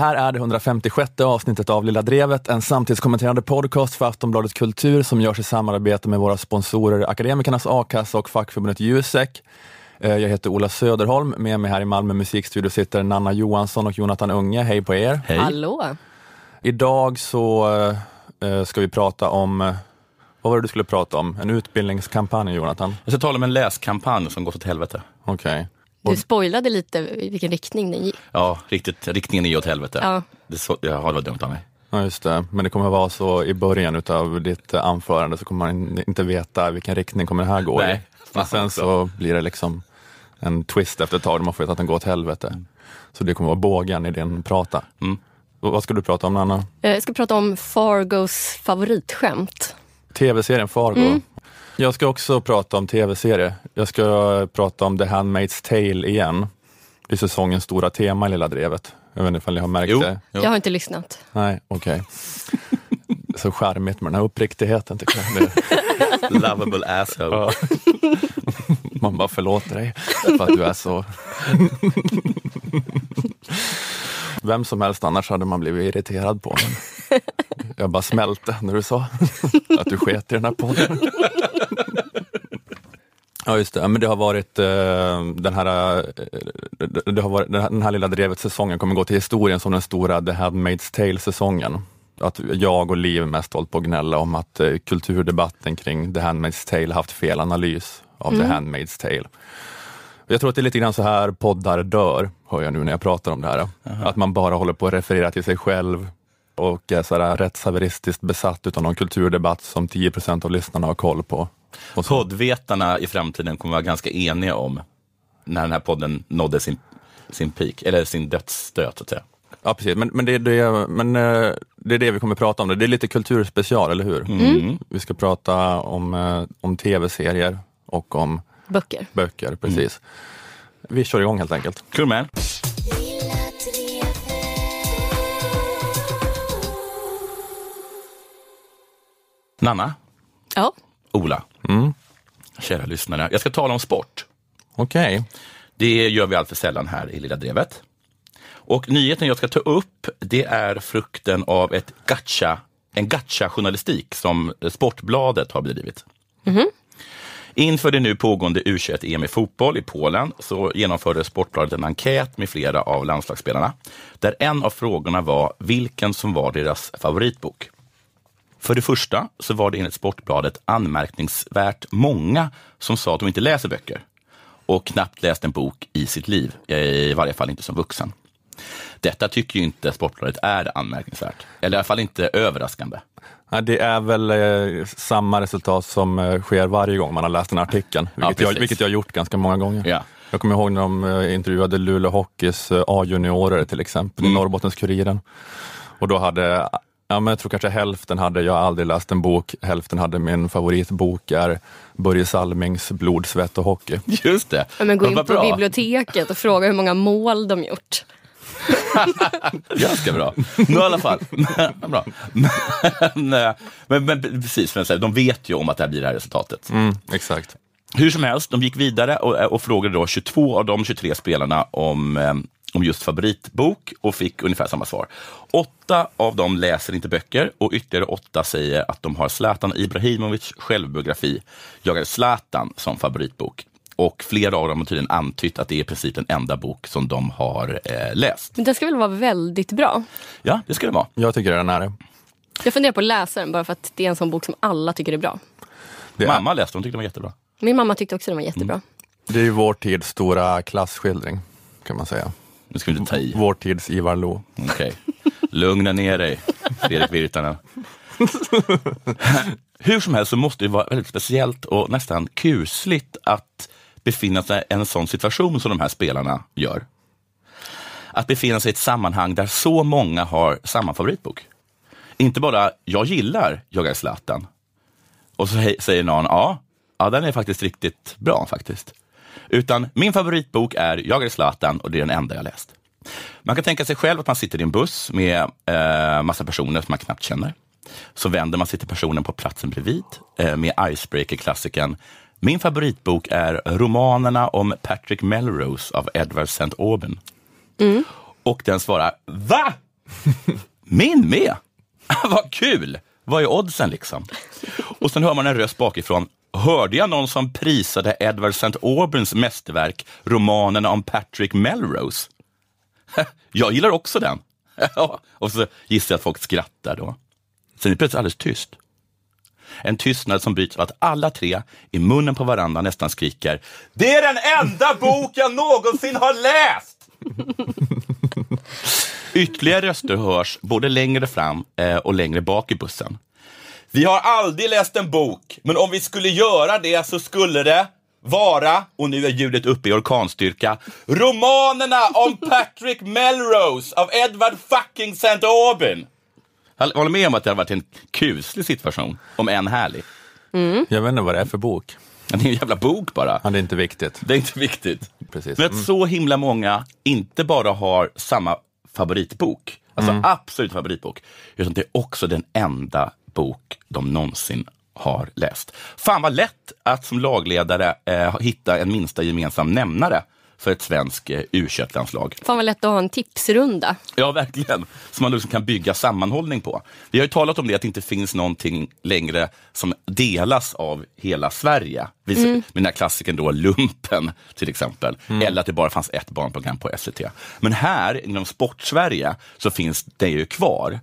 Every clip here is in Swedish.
Det här är det 156 avsnittet av Lilla Drevet, en samtidskommenterande podcast för Aftonbladet Kultur som görs i samarbete med våra sponsorer Akademikernas A-kassa och fackförbundet Jusek. Eh, Jag heter Ola Söderholm, med mig här i Malmö musikstudio sitter Nanna Johansson och Jonathan Unge. Hej på er! Hej. Hallå! Idag så eh, ska vi prata om, eh, vad var det du skulle prata om? En utbildningskampanj Jonathan? Jag ska tala om en läskampanj som gått åt helvete. Okej. Du spoilade lite i vilken riktning den gick. Ja, riktigt, riktningen är åt helvete. Ja. Det, så, ja, det var dumt av mig. Ja just det, men det kommer att vara så i början utav ditt eh, anförande så kommer man inte veta vilken riktning kommer det här gå i. Nej. Men sen så blir det liksom en twist efter ett tag, man får veta att den går åt helvete. Så det kommer vara bågen i din prata. Mm. Vad ska du prata om Nanna? Eh, Jag ska prata om Fargos favoritskämt. Tv-serien Fargo. Jag ska också prata om tv-serie. Jag ska prata om The Handmaid's Tale igen. Det är säsongens stora tema i Lilla Drevet. Jag vet inte ifall ni har märkt Jo, det? jo. Jag har inte lyssnat. Nej, okej. Så charmigt med den här uppriktigheten tycker jag. Lovable asshole. Ja. Man bara förlåter dig för att du är så... Vem som helst annars hade man blivit irriterad på. Men jag bara smälte när du sa att du sket i den här podden. Ja just det, men det har varit eh, den här, eh, det har varit, den här- den här lilla drevet-säsongen kommer gå till historien som den stora The Handmaid's Tale-säsongen. Att jag och Liv mest hållit på att gnälla om att eh, kulturdebatten kring The Handmaid's Tale haft fel analys av The Handmaid's Tale. Jag tror att det är lite grann så här poddar dör, hör jag nu när jag pratar om det här. Att man bara håller på att referera till sig själv och är så här rättshaveristiskt besatt utav någon kulturdebatt som 10% av lyssnarna har koll på. Och så. Poddvetarna i framtiden kommer vara ganska eniga om när den här podden nådde sin, sin peak, eller sin dödsstöt. Så att säga. Ja, precis. Men, men, det, är det, men eh, det är det vi kommer prata om. Det är lite kulturspecial, eller hur? Mm. Vi ska prata om, eh, om tv-serier och om Böcker. böcker, precis. Vi kör igång helt enkelt. Kul med. Nanna, Ja. Ola, Mm. kära lyssnare. Jag ska tala om sport. Okej. Det gör vi alltför sällan här i Lilla Drevet. Och nyheten jag ska ta upp, det är frukten av ett gacha, en gacha-journalistik som Sportbladet har bedrivit. Inför det nu pågående U21-EM i fotboll i Polen så genomförde Sportbladet en enkät med flera av landslagsspelarna, där en av frågorna var vilken som var deras favoritbok. För det första så var det enligt Sportbladet anmärkningsvärt många som sa att de inte läser böcker och knappt läst en bok i sitt liv, i varje fall inte som vuxen. Detta tycker ju inte Sportbladet är anmärkningsvärt, eller i alla fall inte överraskande. Ja, det är väl eh, samma resultat som eh, sker varje gång man har läst den här artikeln, Ja, vilket, jag, vilket jag har gjort ganska många gånger. Ja. Jag kommer ihåg när de eh, intervjuade Luleå Hockeys eh, A-juniorer till exempel Mm. i Norrbottens-Kuriren. Och då hade, ja, men jag tror kanske hälften hade Jag har aldrig läst en bok, hälften hade min favoritbok är Börje Salmings Blod, svett och hockey. Just det. Ja, men gå in på bra. biblioteket och fråga hur många mål de gjort. Ganska bra. Nu i alla fall. bra. Men, eh, men, men precis, för de vet ju om att det här blir det här resultatet. Mm, exakt. Hur som helst, de gick vidare och, och frågade då 22 av de 23 spelarna om, eh, om just favoritbok och fick ungefär samma svar. Åtta av dem läser inte böcker och ytterligare åtta säger att de har Zlatan Ibrahimovic självbiografi, Jag är Zlatan, som favoritbok. Och flera av dem har tydligen antytt att det är i princip den enda bok som de har eh, läst. Men den ska väl vara väldigt bra. Ja, det ska det vara. Jag tycker den är det. Jag funderar på att läsa den bara för att det är en sån bok som alla tycker är bra. Det är, Mamma läste den, tyckte den var jättebra. Min mamma tyckte också den var jättebra. det är ju vår tids stora klasskildring, kan man säga. Nu ska vi inte ta i. Vår tids Ivar Lo. Okej. Lugna ner dig, Fredrik Virtanen. Hur som helst så måste det vara väldigt speciellt och nästan kusligt att befinna sig i en sån situation som de här spelarna gör. Att befinna sig i ett sammanhang där så många har samma favoritbok. Inte bara, jag gillar Jag är Zlatan. Och så säger någon, ja, ja, den är faktiskt riktigt bra faktiskt. Utan min favoritbok är Jag är Zlatan och det är den enda jag läst. Man kan tänka sig själv att man sitter i en buss med eh, massa personer som man knappt känner. Så vänder man sig till personen på platsen bredvid eh, med icebreaker-klassikern Min favoritbok är romanerna om Patrick Melrose av Edward St. Aubyn. Och den svarar, va? Min med? Vad kul! Vad är oddsen liksom? Och sen hör man en röst bakifrån. Hörde jag någon som prisade Edward St. Auburns mästerverk, romanerna om Patrick Melrose? Jag gillar också den. och så gissar jag att folk skrattar då. Sen är det plötsligt alldeles tyst. En tystnad som bryts av att alla tre i munnen på varandra nästan skriker Det är den enda bok jag någonsin har läst! Ytterligare röster hörs både längre fram eh, och längre bak i bussen. Vi har aldrig läst en bok, men om vi skulle göra det så skulle det vara, och nu är ljudet uppe i orkanstyrka, romanerna om Patrick Melrose av Edward fucking St. Aubin. Jag håller med om att det har varit en kuslig situation, om än härlig. Jag vet inte vad det är för bok. Det är en jävla bok bara. Ja, det är inte viktigt. Det är inte viktigt. Precis. Men att så himla många inte bara har samma favoritbok, alltså absolut favoritbok, utan det är också den enda bok de någonsin har läst. Fan vad lätt att som lagledare eh, hitta en minsta gemensam nämnare för ett svenskt eh, u landslag Fan vad lätt att ha en tipsrunda. Ja, verkligen. Som man liksom kan bygga sammanhållning på. Vi har ju talat om det, att det inte finns någonting längre som delas av hela Sverige. Vi, Med den här klassikern då, Lumpen till exempel. Eller att det bara fanns ett barnprogram på SVT. Men här inom Sportsverige så finns det ju kvar.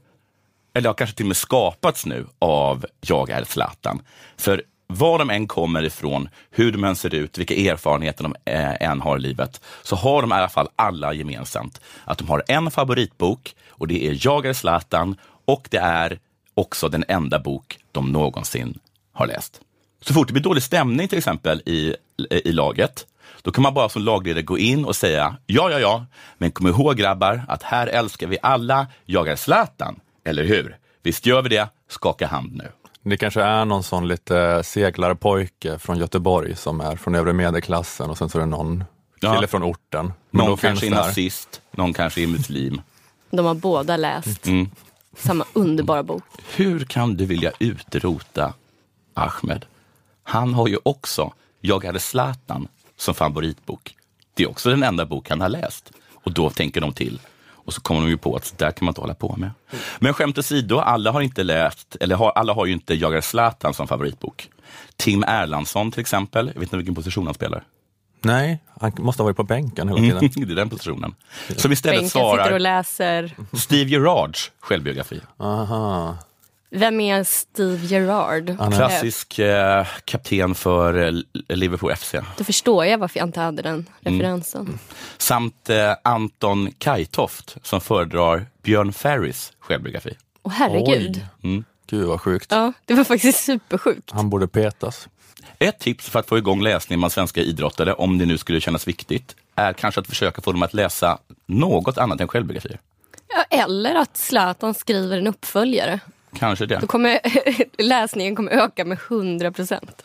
Eller har kanske till och med skapats nu av Jag är Zlatan. För var de än kommer ifrån, hur de än ser ut, vilka erfarenheter de eh, än har i livet, så har de i alla fall alla gemensamt att de har en favoritbok och det är Jag är Zlatan och det är också den enda bok de någonsin har läst. Så fort det blir dålig stämning till exempel i, i laget, då kan man bara som lagledare gå in och säga ja, ja, ja, men kom ihåg grabbar att här älskar vi alla Jag är Zlatan, eller hur? Visst gör vi det? Skaka hand nu. Det kanske är någon sån lite seglarpojke från Göteborg som är från övre medelklassen och sen så är det någon Ja. kille från orten. Men Någon då finns kanske är nazist, någon kanske är muslim. De har båda läst Mm. samma underbara bok. Hur kan du vilja utrota Ahmed? Han har ju också Jag hade Zlatan som favoritbok. Det är också den enda bok han har läst. Och då tänker de till. Och så kommer de ju på att där kan man inte hålla på med. Men skämt åsido, alla har inte läst, eller har, alla har ju inte Jag är Zlatan som favoritbok. Tim Erlandsson till exempel, jag vet inte vilken position han spelar. Nej, han måste ha varit på bänken hela Mm, tiden. det är den positionen. Som istället Bänken sitter och svarar läser. Steve Gerards självbiografi. Aha. Vem är Steve Gerrard? Han är- Klassisk eh, kapten för eh, Liverpool FC. Då förstår jag varför jag inte hade den Mm. referensen. Samt eh, Anton Kajtoft som föredrar Björn Ferrys självbiografi. Åh herregud. Oj. Gud vad sjukt. Ja, det var faktiskt supersjukt. Han borde petas. Ett tips för att få igång läsningen bland svenska idrottare, om det nu skulle kännas viktigt, är kanske att försöka få dem att läsa något annat än självbiografier. Ja, eller att Zlatan skriver en uppföljare. Kanske det. Då kommer läsningen kommer öka med 100 procent.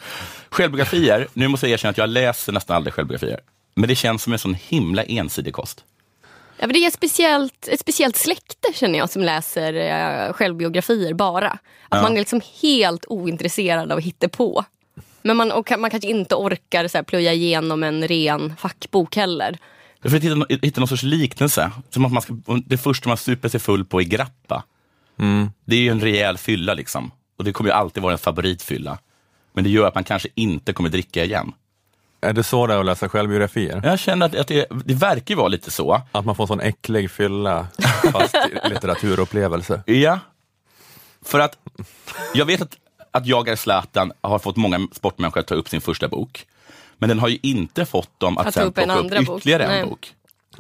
Självbiografier, nu måste jag erkänna att jag läser nästan aldrig självbiografier. Men det känns som en sån himla ensidig kost. Ja, men det är ett speciellt, ett speciellt släkte känner jag som läser eh, självbiografier bara. Att Ja. man är liksom helt ointresserad av att hitta på. Men man, och man kanske inte orkar så här, plöja igenom en ren fackbok heller. Jag försöker hitta, hitta någon sorts liknelse. Som att man ska, det första man super sig full på är grappa. Det är ju en rejäl fylla liksom. Och det kommer ju alltid vara en favoritfylla. Men det gör att man kanske inte kommer dricka igen. Är det så det är att läsa självbiografier? Jag känner att, att det, det verkar vara lite så. Att man får sån äcklig fylla fast i litteraturupplevelse. Ja. För att jag vet att, att Jag är Zlatan har fått många sportmänniskor att ta upp sin första bok. Men den har ju inte fått dem att, Att ta sen upp en plocka upp andra bok. ytterligare Nej. en bok.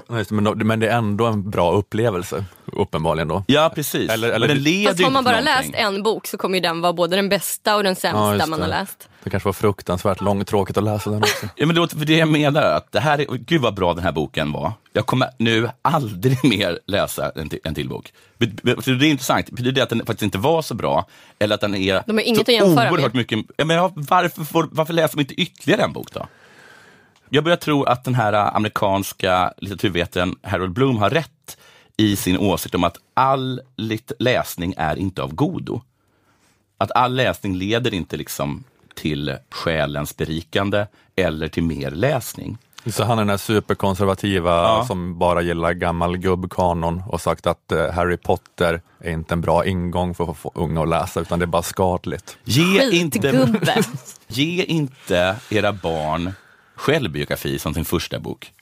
Ja, det, Men, då- men det är ändå en bra upplevelse, uppenbarligen då. Ja, precis. Eller- eller- Men den leder Fast har man bara läst en bok så kommer ju den vara både den bästa och den Ja, sämsta just man det. har läst. Det kanske var fruktansvärt långtråkigt att läsa den också. Ja, men det var för det jag menar, att det här är, gud vad bra den här boken var. Jag kommer nu aldrig mer läsa en, till- en till bok. Det är intressant, betyder det att den faktiskt inte var så bra? Eller att den är De har inget så att jämföra med. oerhört mycket... Ja, men ja, varför, varför läser man inte ytterligare en bok då? Jag börjar tro att den här äh, amerikanska litteraturvetaren Harold Bloom har rätt i sin åsikt om att all lit- läsning är inte av godo. Att all läsning leder inte liksom till själens berikande eller till mer läsning. Så han är den här superkonservativa Ja. som bara gillar gammal gubbkanon och sagt att eh, Harry Potter är inte en bra ingång för att få unga att läsa utan det är bara skadligt. Ge inte, ge inte era barn självbiografi som sin första bok.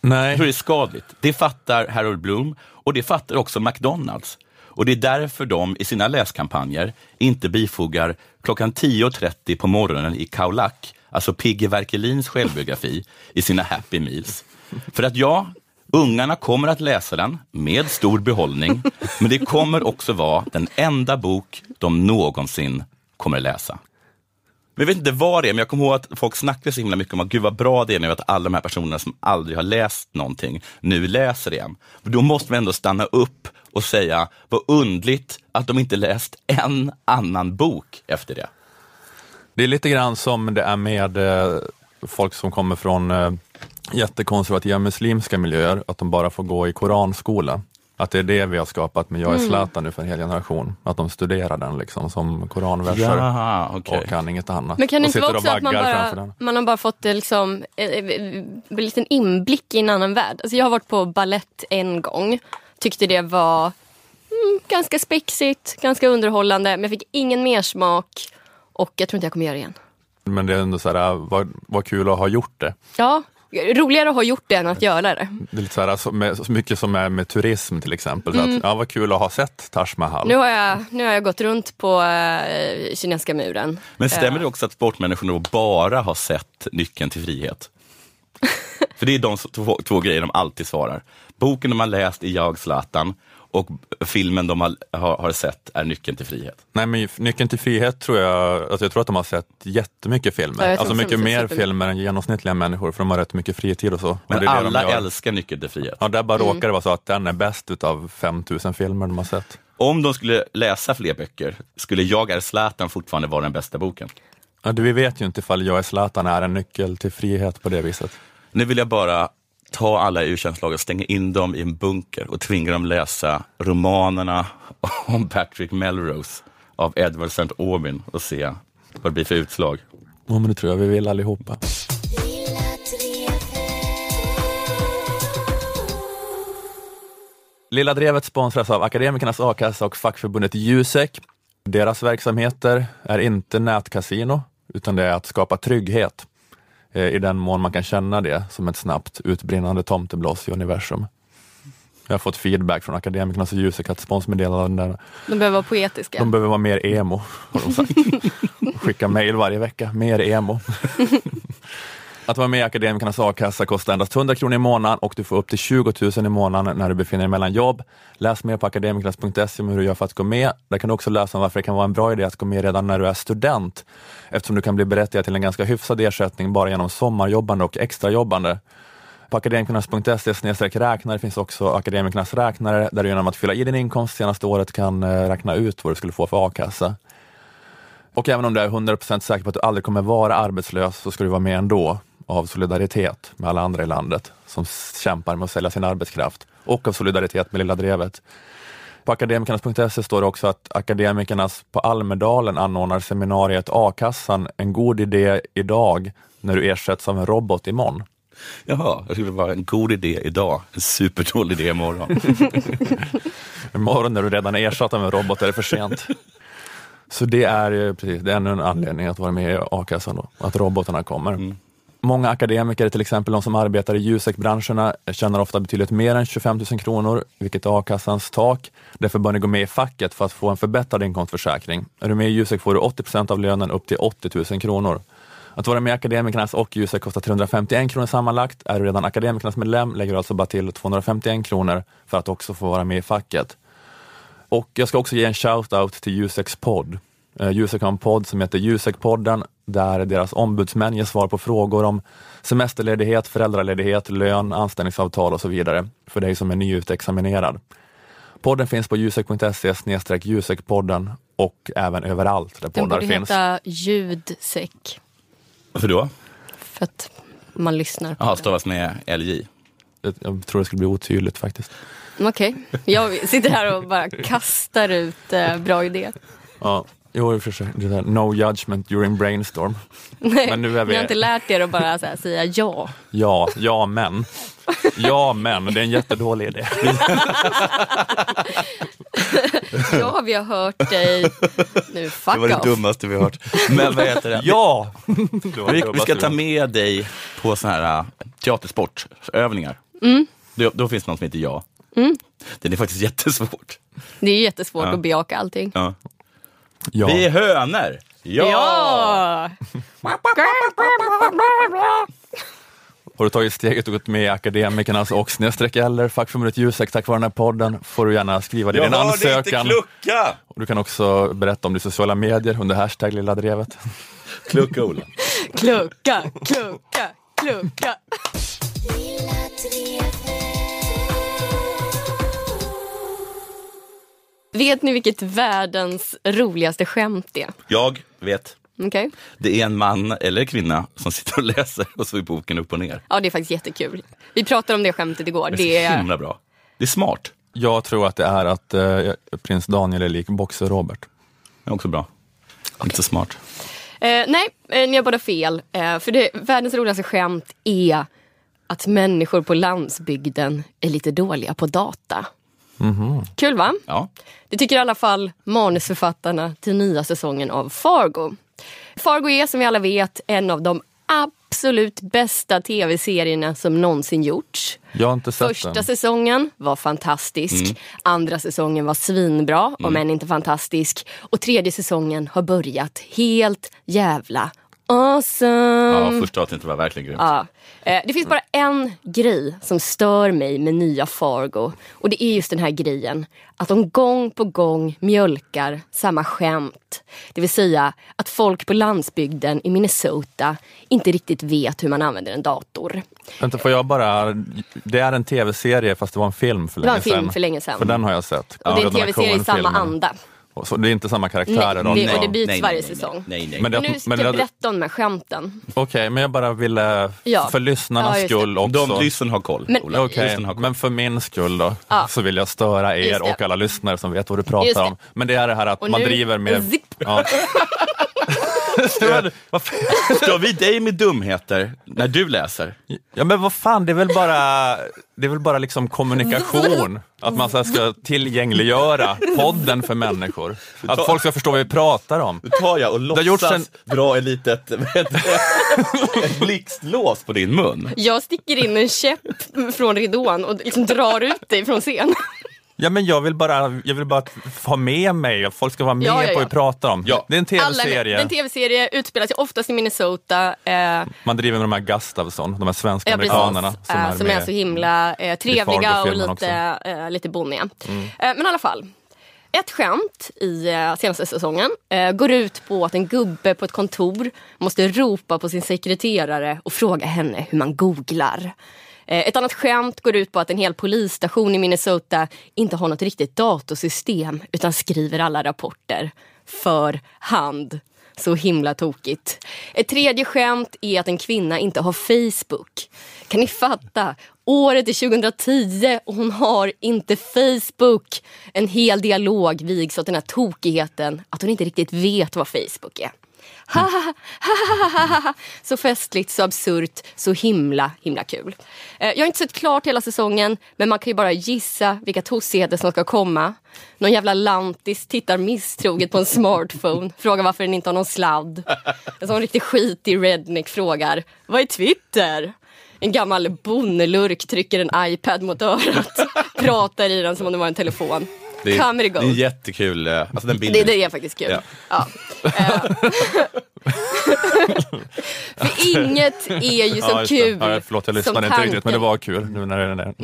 Jag Nej, tror det är skadligt. Det fattar Harold Bloom och det fattar också McDonalds. Och det är därför de i sina läskampanjer inte bifogar klockan 10.30 på morgonen i Kaulak, alltså Pigge Werkelins självbiografi, i sina Happy Meals. För att ja, ungarna kommer att läsa den med stor behållning, men det kommer också vara den enda bok de någonsin kommer läsa. Men jag vet inte vad det är, men jag kommer ihåg att folk snackade så himla mycket om att gud vad bra det är nu att alla de här personerna som aldrig har läst någonting nu läser igen. Då måste man ändå stanna upp och säga vad undligt att de inte läst en annan bok efter det. det är lite grann som det är med eh, folk som kommer från eh, jättekonservativa muslimska miljöer, att de bara får gå i koranskola. Att det är det vi har skapat med Jag är Zlatan nu för en hel generation. Att de studerar den liksom som koranverser Jaha, okej. och kan inget annat. Men kan det och inte vara också att man bara, man har bara fått liksom, eh, eh, en liten inblick i en annan värld? Alltså jag har varit på ballett en gång. Tyckte det var mm, ganska spexigt, ganska underhållande. Men jag fick ingen mer smak och jag tror inte jag kommer göra det igen. Men det är ändå så här, vad, vad kul att ha gjort det. Ja, roligare att ha gjort det än att göra det. Det är lite så, här, så, med, så mycket som är med turism till exempel. Så att, ja, vad kul att ha sett Taj Mahal. Nu har jag, nu har jag gått runt på eh, kinesiska muren. Men stämmer Eh, det också att sportmänniskor bara har sett Nyckeln till frihet? För det är de två, två grejer de alltid svarar. Boken de har läst är Jag Zlatan och filmen de har, har, har sett är Nyckeln till frihet. Nej, men Nyckeln till frihet tror jag, alltså jag tror att de har sett jättemycket filmer. Ja, alltså mycket de mer filmer än genomsnittliga människor, för de har rätt mycket fritid och så. Men och det är det de alla gör. älskar Nyckeln till frihet. Ja, där bara Mm. råkar det vara så att den är bäst utav 5000 filmer de har sett. Om de skulle läsa fler böcker, skulle Jag är Zlatan fortfarande vara den bästa boken? Ja, det, vi vet ju inte ifall Jag är Zlatan är en nyckel till frihet på det viset. Nu vill jag bara ta alla och stänga in dem i en bunker och tvinga dem läsa romanerna om Patrick Melrose av Edward St. Aubyn och se vad det blir för utslag. Ja, men det tror jag vi vill allihopa. Lilla Drevet sponsras av Akademikernas A-kassa och fackförbundet Jusek. Deras verksamheter är inte nätkasino, utan det är att skapa trygghet i den mån man kan känna det som ett snabbt utbrinnande tomtebloss i universum. Jag har fått feedback från Akademikernas och Jusek att sponsmeddelanden De behöver vara poetiska. de behöver vara mer emo, har de sagt. Skicka mejl varje vecka, mer emo. Att vara med i Akademikernas a-kassa kostar endast 100 kronor i månaden och du får upp till 20 000 i månaden när du befinner dig mellan jobb. Läs mer på akademikernas.se om hur du gör för att gå med. Där kan du också läsa om varför det kan vara en bra idé att gå med redan när du är student, eftersom du kan bli berättigad till en ganska hyfsad ersättning bara genom sommarjobbande och extrajobbande. På akademikernas.se räknare finns också Akademikernas räknare där du genom att fylla i din inkomst senaste året kan eh, räkna ut vad du skulle få för a-kassa. Och även om du är 100% säker på att du aldrig kommer vara arbetslös så ska du vara med ändå av solidaritet med alla andra i landet som kämpar med att sälja sin arbetskraft och av solidaritet med Lilla Drevet. På akademikernas.se står det också att Akademikernas på Almedalen anordnar seminariet A-kassan, en god idé idag när du ersätts av en robot imorgon. Jaha, det skulle vara en god idé idag, en superdålig idé imorgon. Imorgon när du redan är ersatt av en robot är det för sent. Så det är ju precis, det är ännu en anledning att vara med i a-kassan då, att robotarna kommer. Många akademiker, till exempel de som arbetar i Jusek-branscherna, tjänar ofta betydligt mer än 25 000 kronor, vilket är a-kassans tak. Därför bör ni gå med i facket för att få en förbättrad inkomstförsäkring. Är du med i Jusek får du 80 procent av lönen upp till 80 000 kronor. Att vara med i Akademikernas och Jusek kostar 351 kronor sammanlagt. Är du redan Akademikernas medlem lägger du alltså bara till 251 kronor för att också få vara med i facket. Och jag ska också ge en shout-out till Juseks podd. Eh, Jusek har en podd som heter Jusek-podden där deras ombudsmän ger svar på frågor om semesterledighet, föräldraledighet, lön, anställningsavtal och så vidare för dig som är nyutexaminerad. Podden finns på jusek.se jusekpodden och även överallt där Den poddar borde finns. heta ljudsäck. Varför då? För att man lyssnar på Jaha, stavas med LJ. Jag tror det skulle bli otydligt faktiskt. Okej, jag sitter här och bara kastar ut eh, bra idéer. Ja. Jo, i och för sig. Det no judgment during brainstorm. Nej, Men nu är vi- Ni har inte lärt er att bara så här, säga ja. Ja, ja men. Ja men, det är en jättedålig idé. Ja, vi har hört dig. Nu, fuck Det var det off. dummaste vi har hört. Men vad heter det? Ja! Vi, vi ska ta med dig på såna här äh, teatersportövningar. Mm. Då, då finns det någon som heter Ja. Den är faktiskt jättesvårt. Det är jättesvårt Ja. att bejaka allting. Ja. Ja. Vi är hönor! Ja! Ja! Har du tagit steget och gått med i Akademikernas och snedstreck eller fackförbundet Jusek tack vare den här podden får du gärna skriva det i Jag din hörde inte ansökan. klucka! Och du kan också berätta om i sociala medier under hashtag Lilla Drevet. Klucka Ola. Klucka, klucka, klucka. Vet ni vilket världens roligaste skämt är? Jag vet. Okej? Det är en man eller kvinna som sitter och läser och så är boken upp och ner. Ja, det är faktiskt jättekul. Vi pratade om det skämtet igår. Det är så är, himla bra. Det är smart. Jag tror att det är att eh, prins Daniel är lik Boxer-Robert. Det är också bra. Inte så smart. eh, nej, eh, ni har båda fel. Eh, för det, världens roligaste skämt är att människor på landsbygden är lite dåliga på data. Kul va? Ja. Det tycker i alla fall manusförfattarna till nya säsongen av Fargo. Fargo är som vi alla vet en av de absolut bästa tv-serierna som någonsin gjorts. Jag har inte sett Första den. säsongen var fantastisk. Andra säsongen var svinbra, om än inte fantastisk. Och tredje säsongen har börjat helt jävla awesome. ja, första avsnittet var verkligen grymt. Ja. Eh, Det finns bara en grej som stör mig med nya Fargo. Och det är just den här grejen. Att de gång på gång mjölkar samma skämt. Det vill säga att folk på landsbygden i Minnesota inte riktigt vet hur man använder en dator. Vänta, får jag bara... Det är en tv-serie fast det var en film för Det var länge en film sedan. för länge sedan. För den har jag sett. Och det är en tv-serie i samma anda. Och Så det är inte samma karaktärer? Nej, det- och det byts nej, varje nej, nej, säsong. Nej, nej. Men det- Men nu ska men jag det- berätta om de här skämten. Okej, men jag bara ville, Ja. för lyssnarnas Ja, skull också. De lyssnarna har koll. Men- Lyssnarna har koll. men för min skull då, Ja. så vill jag störa er och alla lyssnare som vet vad du pratar om. Men det är det här att Och man nu- driver med... Zipp. Ja. Stör vi dig med dumheter när du läser? ja, men vad fan, det är väl bara, det är väl bara liksom kommunikation. Att man så här ska tillgängliggöra podden för människor. Att folk ska förstå vad vi pratar om. Då tar jag och låtsas dra ett litet blixtlås på din mun. Jag sticker in en käpp från ridån och liksom drar ut dig från scen. Ja, men jag vill bara, jag vill bara ha med mig, att folk ska vara med Ja, ja, på vad ja. vi pratar om. Ja. Det är en tv-serie. Det är en tv-serie, utspelar sig oftast i Minnesota. Eh, Man driver med de här Gustafsson, de här svenska ja, amerikanerna. Som Eh, är som med. är så himla eh, trevliga och lite, eh, lite bonniga. Eh, men i alla fall. Ett skämt i eh, senaste säsongen eh, går ut på att en gubbe på ett kontor måste ropa på sin sekreterare och fråga henne hur man googlar. Eh, ett annat skämt går ut på att en hel polisstation i Minnesota inte har något riktigt datorsystem utan skriver alla rapporter för hand. Så himla tokigt. Ett tredje skämt är att en kvinna inte har Facebook. Kan ni fatta? Året är 2010 och hon har inte Facebook. En hel dialog vigs åt den här tokigheten att hon inte riktigt vet vad Facebook är. Ha, ha, ha, ha, ha, ha. Så festligt, så absurt, så himla himla kul. Eh, jag har inte sett klart hela säsongen men man kan ju bara gissa vilka tossigheter som ska komma. Någon jävla lantis tittar misstroget på en smartphone, frågar varför den inte har någon sladd. En sån riktigt skitig redneck frågar, vad är Twitter? En gammal bonnelurk trycker en iPad mot örat, pratar i den som om det var en telefon. Det är, Comedy det är jättekul, eh, alltså den Det, bilden. det är faktiskt kul. Ja. Ja. Eh. För inget är ju så Ja, kul Ja, förlåt, jag lyssnade inte riktigt, men det var kul. Nu när det är det.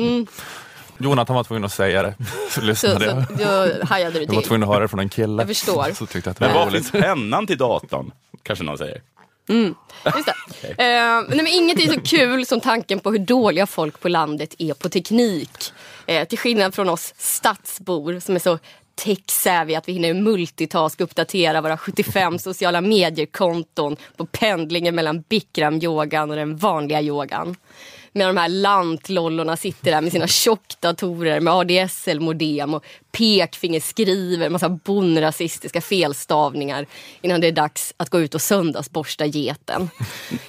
Jonathan var tvungen att säga det, så Så, lyssnade så jag. då hajade du Jag var tvungen att höra det från en kille. Jag förstår. Så tyckte jag att det Men var var roligt. finns pennan till datorn? Kanske någon säger. Just det. Eh, nej, men inget är så kul som tanken på hur dåliga folk på landet är på teknik. Eh, till skillnad från oss stadsbor som är så tech-savvy att vi hinner multitask uppdatera våra 75 sociala medier-konton på pendlingen mellan bikram-yogan och den vanliga yogan. Medan de här lantlollorna sitter där med sina tjockdatorer med ADSL-modem och pekfingerskriver massa bonrasistiska felstavningar innan det är dags att gå ut och söndagsborsta geten.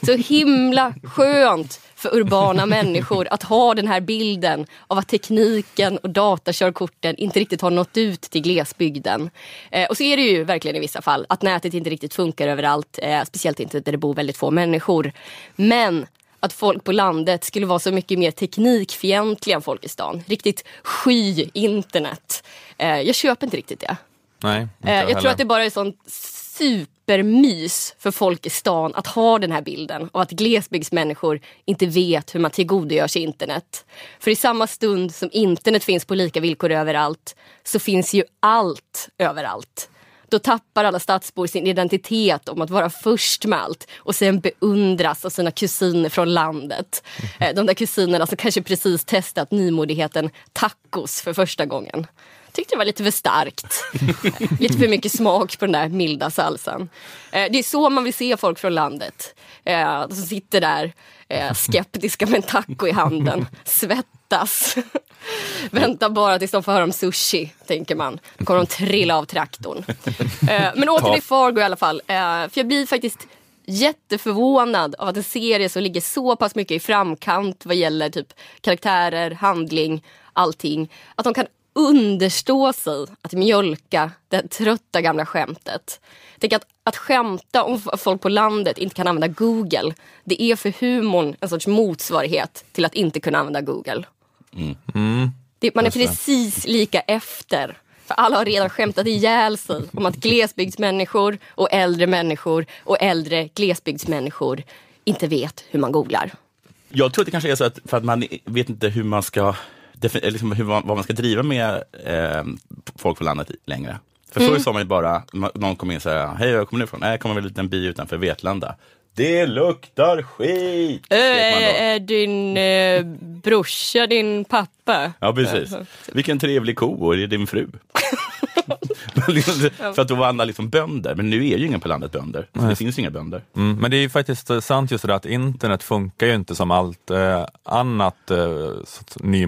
Så himla skönt för urbana människor att ha den här bilden av att tekniken och datakörkorten inte riktigt har nått ut till glesbygden. Eh, och så är det ju verkligen i vissa fall att nätet inte riktigt funkar överallt, eh, speciellt inte där det bor väldigt få människor. Men att folk på landet skulle vara så mycket mer teknikfientliga än folk i stan. Riktigt sky internet. Eh, jag köper inte riktigt det. Nej, Eh, jag heller. tror att det bara är sånt supermys för folk i stan att ha den här bilden och att glesbygdsmänniskor inte vet hur man tillgodogör sig internet. För i samma stund som internet finns på lika villkor överallt så finns ju allt överallt. Då tappar alla stadsbor sin identitet om att vara först med allt och sen beundras av sina kusiner från landet. Eh, De där kusinerna som kanske precis testat nymodigheten tacos för första gången. Tyckte det var lite för starkt. lite för mycket smak på den där milda salsan. Eh, Det är så man vill se folk från landet. Eh, Som sitter där eh, skeptiska med en taco i handen. Svettas. Väntar bara tills de får höra om sushi, tänker man. Då kommer de trilla av traktorn. Eh, Men åter till Fargo i alla fall. Eh, För jag blir faktiskt jätteförvånad av att en serie som ligger så pass mycket i framkant vad gäller typ karaktärer, handling, allting. Att de kan understå sig att mjölka det trötta gamla skämtet. Tänk att, att skämta om folk på landet inte kan använda Google. Det är för humorn en sorts motsvarighet till att inte kunna använda Google. Det, man är precis lika efter. För alla har redan skämtat ihjäl sig om att glesbygdsmänniskor och äldre människor och äldre glesbygdsmänniskor inte vet hur man googlar. Jag tror att det kanske är så att för att man vet inte hur man ska, liksom hur vad man ska driva med eh, folk på landet längre. För Mm. förr sa man ju bara, någon kom in och sa, hej jag kommer nu ifrån? Nej, jag kommer väl en liten by utanför Vetlanda. Det luktar skit! Äh, är din eh, brorsa din pappa? Ja, precis. Vilken trevlig ko, och är det din fru? För att då var alla liksom bönder, men nu är ju ingen på landet bönder. Så det finns ju inga bönder. Mm, men det är ju faktiskt eh, sant just det att internet funkar ju inte som allt eh, annat eh, ny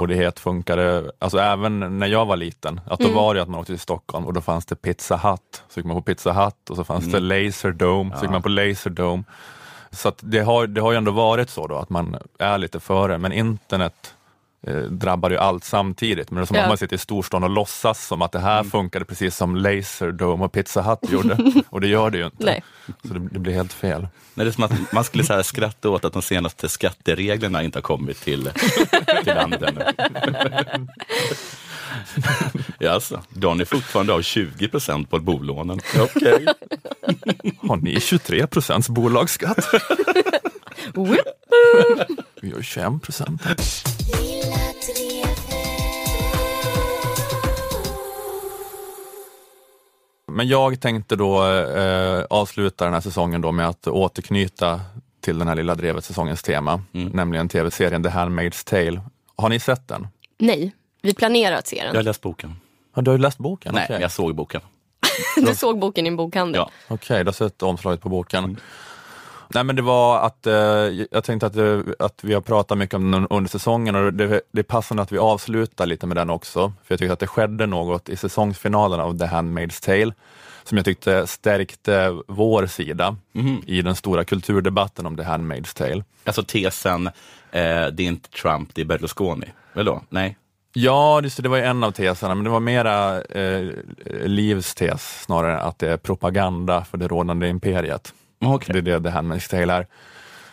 Modighet funkade, alltså även när jag var liten, att då var det att man åkte till Stockholm och då fanns det Pizza Hut, så gick man på Pizza Hut och så fanns det Laserdome, så gick man på Laserdome. Så det, har, det har ju ändå varit så då att man är lite före, men internet drabbar ju allt samtidigt. Men det är som Ja. att man sitter i storstan och låtsas som att det här funkade precis som Laserdome och Pizza Hut gjorde. och det gör det ju inte. Nej. Så det, det blir helt fel. Nej, det är som att man skulle så här skratta åt att de senaste skattereglerna inte har kommit till, till landet ännu. ja, alltså, Dan är fortfarande av 20 procent på bolånen. Okej. Har ni 23 procents bolagsskatt? Vi har 21 procent. Men jag tänkte då eh, avsluta den här säsongen då med att återknyta till den här Lilla Drevet-säsongens tema, nämligen tv-serien The Handmaid's Tale. Har ni sett den? Nej, vi planerar att se Jag har den. läst boken. Ja, du har ju läst boken? Nej, men jag såg boken. Du såg boken i en bokhandel. Ja. Okej, du har sett omslaget på boken. Nej men det var att, eh, jag tänkte att, eh, att vi har pratat mycket om den under säsongen och det, det är passande att vi avslutar lite med den också. För jag tycker att det skedde något i säsongsfinalen av The Handmaid's Tale som jag tyckte stärkte vår sida i den stora kulturdebatten om The Handmaid's Tale. Alltså tesen, eh, det är inte Trump, det är Berlusconi. Eller då? Nej. Ja, just det, det var en av teserna, men det var mera eh, Livs tes snarare att det är propaganda för det rådande imperiet. Okay. Det är det The Handmaid's Tale är.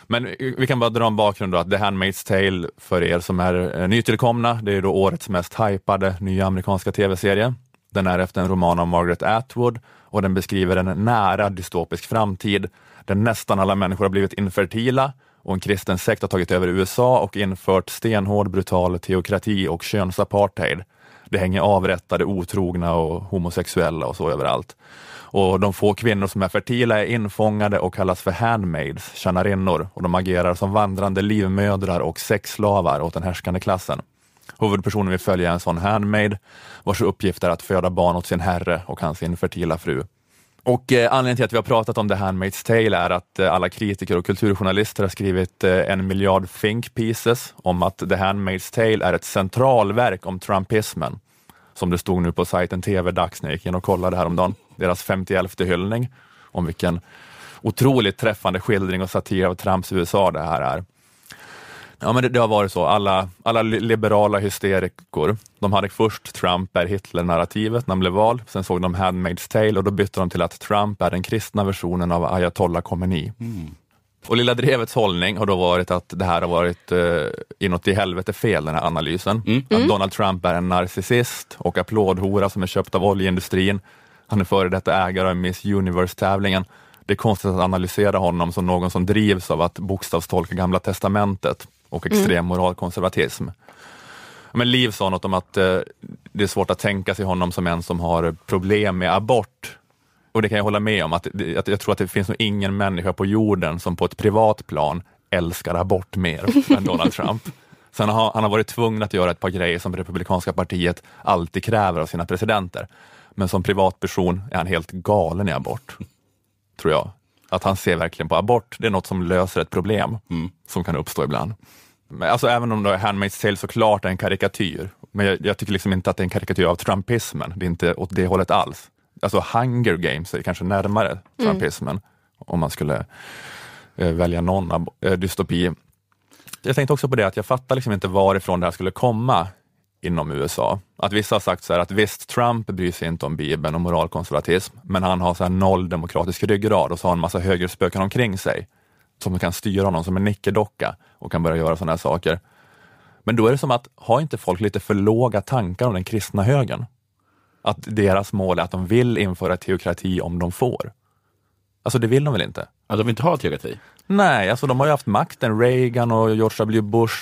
Men vi kan bara dra en bakgrund då, att The Handmaid's Tale, för er som är eh, nytillkomna, det är då årets mest hypade nya amerikanska tv-serie. Den är efter en roman av Margaret Atwood och den beskriver en nära dystopisk framtid där nästan alla människor har blivit infertila och en kristen sekt har tagit över USA och infört stenhård brutal teokrati och könsapartheid. Det hänger avrättade, otrogna och homosexuella och så överallt. Och de få kvinnor som är fertila är infångade och kallas för handmaids, tjänarinnor, och de agerar som vandrande livmödrar och sexslavar åt den härskande klassen. Huvudpersonen vi följer är en sån handmaid vars uppgift är att föda barn åt sin herre och hans infertila fru. Och eh, anledningen till att vi har pratat om The Handmaid's Tale är att eh, alla kritiker och kulturjournalister har skrivit eh, en miljard think pieces om att The Handmaid's Tale är ett centralverk om trumpismen. Som det stod nu på sajten TV-dags när jag gick in och kollade häromdagen. Deras 51 hyllning om vilken otroligt träffande skildring och satir av Trumps USA det här är. Ja, men det, det, har varit så. Alla, alla liberala hysterikor, de hade först Trump är Hitler-narrativet när han blev vald. Sen såg de Handmaid's Tale och då bytte de till att Trump är den kristna versionen av ayatollah Khomeini. Mm. Och Lilla Drevets hållning har då varit att det här har varit eh, inåt i helvete fel, den här analysen. Mm. Att mm. Donald Trump är en narcissist och applådhora som är köpt av oljeindustrin. Han är före detta ägare av Miss Universe-tävlingen. Det är konstigt att analysera honom som någon som drivs av att bokstavstolka Gamla Testamentet och extrem mm. moralkonservatism. Men Liv sa något om att eh, det är svårt att tänka sig honom som en som har problem med abort. Och det kan jag hålla med om, att, att jag tror att det finns nog ingen människa på jorden som på ett privat plan älskar abort mer än Donald Trump. Sen har han har varit tvungen att göra ett par grejer som Republikanska partiet alltid kräver av sina presidenter. Men som privatperson är han helt galen i abort, tror jag. Att han ser verkligen på abort, det är något som löser ett problem mm. som kan uppstå ibland. Alltså även om då Handmaid's Tale såklart är en karikatyr, men jag, jag, tycker liksom inte att det är en karikatyr av trumpismen. Det är inte åt det hållet alls. Alltså Hunger Games är kanske närmare trumpismen, mm. om man skulle eh, välja någon eh, dystopi. Jag tänkte också på det att jag fattar liksom inte varifrån det här skulle komma inom USA. Att vissa har sagt så här att visst, Trump bryr sig inte om Bibeln och moralkonservatism, men han har så här noll demokratisk ryggrad och så har han en massa högerspöken omkring sig som kan styra honom som en nickedocka och kan börja göra sådana här saker. Men då är det som att, har inte folk lite för låga tankar om den kristna högern? Att deras mål är att de vill införa teokrati om de får. Alltså det vill de väl inte? Ja, de vill inte ha teokrati? Nej, alltså de har ju haft makten, Reagan och George W Bush.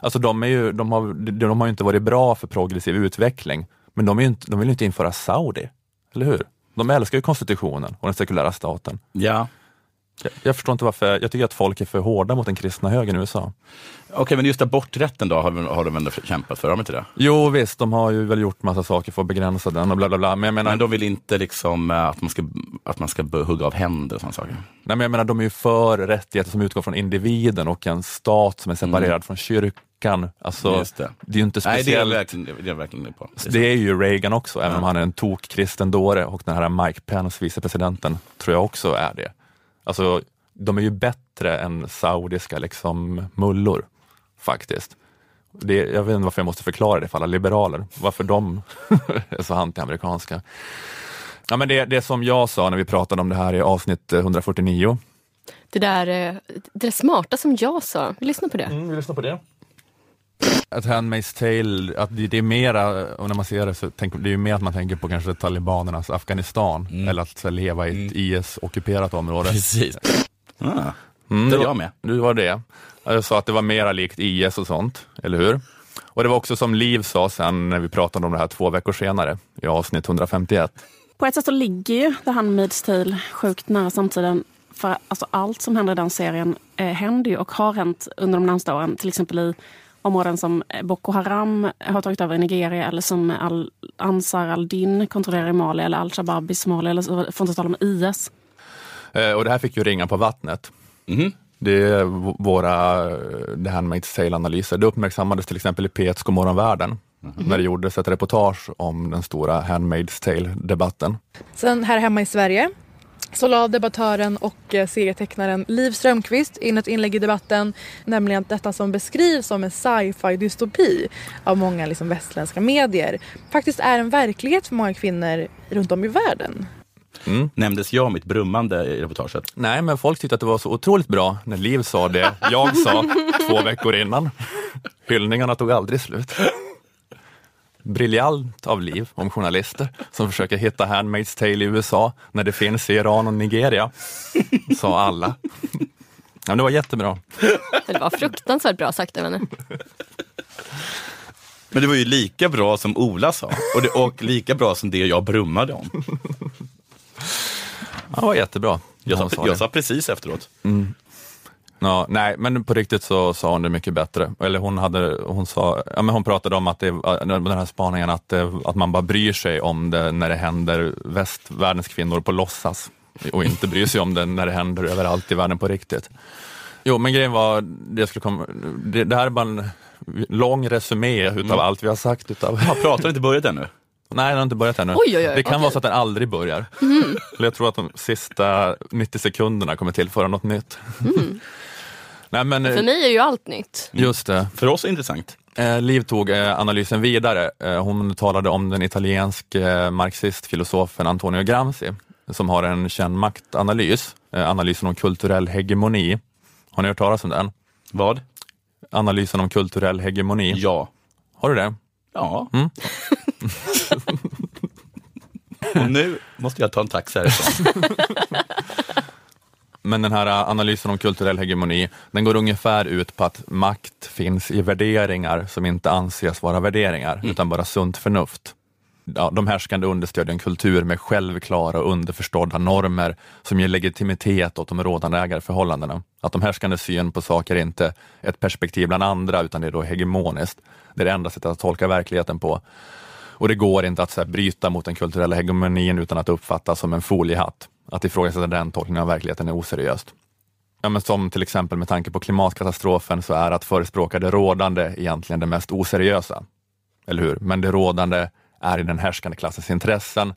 Alltså de, är ju, de, har, de har ju inte varit bra för progressiv utveckling, men de, är inte, de vill ju inte införa Saudi, eller hur? De älskar ju konstitutionen och den sekulära staten. Ja, jag, jag förstår inte varför, jag tycker att folk är för hårda mot den kristna högern i USA. Okej, okay, men just aborträtten då, har, har de ändå kämpat för? Har de inte det? Jo visst, de har ju väl gjort massa saker för att begränsa den och bla bla bla. Men, jag menar, men de vill inte liksom eh, att man ska, att man ska hugga av händer och sådana saker? Nej, men jag menar, de är ju för rättigheter som utgår från individen och en stat som är separerad mm. från kyrkan. Alltså, det. det. är ju inte speciellt. Nej, det är verkligen, det är verkligen på. Det är, det är ju Reagan också, även om han är en tok-kristen dåre och den här Mike Pence, vicepresidenten, tror jag också är det. Alltså, de är ju bättre än saudiska liksom, mullor, faktiskt. Det, jag vet inte varför jag måste förklara det för alla liberaler, varför de är så anti-amerikanska. Ja, men det, det som jag sa när vi pratade om det här i avsnitt 149. Det där, eh, det där smarta som jag sa, vi lyssnar på det. Mm, vi lyssnar på det. Att Handmaid's Tale, att det, det är mera, och när man ser det så tänker det är mer att man tänker på kanske talibanernas Afghanistan, mm. eller att så, leva i ett mm. IS-ockuperat område. Precis. Ah, mm, det var jag med. Du var det. Jag sa att det var mera likt IS och sånt, eller hur? Och det var också som Liv sa sen när vi pratade om det här två veckor senare i avsnitt 151. På ett sätt så ligger ju The Handmaid's Tale sjukt nära samtiden. För alltså allt som händer i den serien eh, händer ju och har hänt under de närmsta åren. Till exempel i områden som Boko Haram har tagit över i Nigeria eller som al Ansar al-Din kontrollerar i Mali eller al-Shabaab i Somalia eller att inte tala om IS. Eh, och det här fick ju ringa på vattnet. Mm. Det är våra det här med sale-analyser. Det uppmärksammades till exempel i P1 Godmorgonvärlden mm. när det gjordes ett reportage om den stora Handmaid's Tale-debatten. Sen här hemma i Sverige så la debattören och eh, serietecknaren Liv Strömquist in ett inlägg i debatten, nämligen att detta som beskrivs som en sci-fi dystopi av många liksom västländska medier faktiskt är en verklighet för många kvinnor runt om i världen. Mm. Nämndes jag mitt brummande i reportaget? Nej, men folk tyckte att det var så otroligt bra när Liv sa det jag sa två veckor innan. Hyllningarna tog aldrig slut. Briljant av Liv om journalister som försöker hitta Handmaid's Tale i USA när det finns i Iran och Nigeria, sa alla. men det var jättebra. Det var fruktansvärt bra sagt av henne. Men det var ju lika bra som Ola sa och, det, och lika bra som det jag brummade om. Ja, det var jättebra. Jag sa, jag sa precis efteråt. Ja, nej, men på riktigt så sa hon det mycket bättre. Eller hon, hade, hon, sa, ja, men hon pratade om att det, den här spaningen, att, det, att man bara bryr sig om det när det händer västvärldens kvinnor på låtsas och inte bryr sig om det när det händer överallt i världen på riktigt. Jo, men grejen var, det, skulle komma, det, det här är bara en lång resumé utav allt vi har sagt. Utav, Ja, pratar inte börjat ännu? Nej, den har inte börjat ännu. Oj, oj, oj, det kan okej. vara så att den aldrig börjar. Eller Jag tror att de sista 90 sekunderna kommer tillföra något nytt. Nej, men, För mig är ju allt nytt. Just det. För oss är det intressant. Eh, Liv tog eh, analysen vidare. Eh, hon talade om den italienske eh, marxistfilosofen Antonio Gramsci som har en känd maktanalys, eh, analysen om kulturell hegemoni. Har ni hört talas om den? Vad? Analysen om kulturell hegemoni. Ja. Har du det? Ja. Mm. och nu måste jag ta en taxi härifrån. Men den här eh, analysen om kulturell hegemoni, den går ungefär ut på att makt finns i värderingar som inte anses vara värderingar, utan bara sunt förnuft. Ja, de härskande understödjer en kultur med självklara och underförstådda normer som ger legitimitet åt de rådande ägarförhållandena. Att de härskande syn på saker är inte ett perspektiv bland andra, utan det är då hegemoniskt. Det är det enda sättet att tolka verkligheten på. Och det går inte att så här, bryta mot den kulturella hegemonin utan att uppfattas som en foliehatt. Att ifrågasätta den tolkningen av verkligheten är oseriöst. Ja, men som till exempel med tanke på klimatkatastrofen så är att förespråka det rådande egentligen det mest oseriösa. Eller hur? Men det rådande är i den härskande klassens intressen.